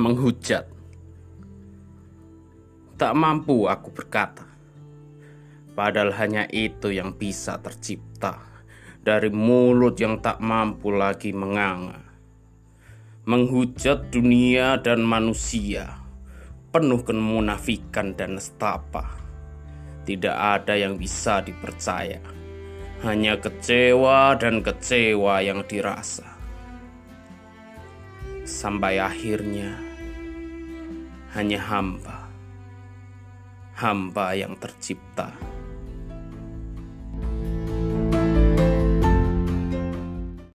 menghujat. Tak mampu aku berkata, padahal hanya itu yang bisa tercipta dari mulut yang tak mampu lagi menganga. Menghujat dunia dan manusia, penuh kemunafikan dan nestapa. Tidak ada yang bisa dipercaya, hanya kecewa dan kecewa yang dirasa sampai akhirnya hanya hamba, hamba yang tercipta.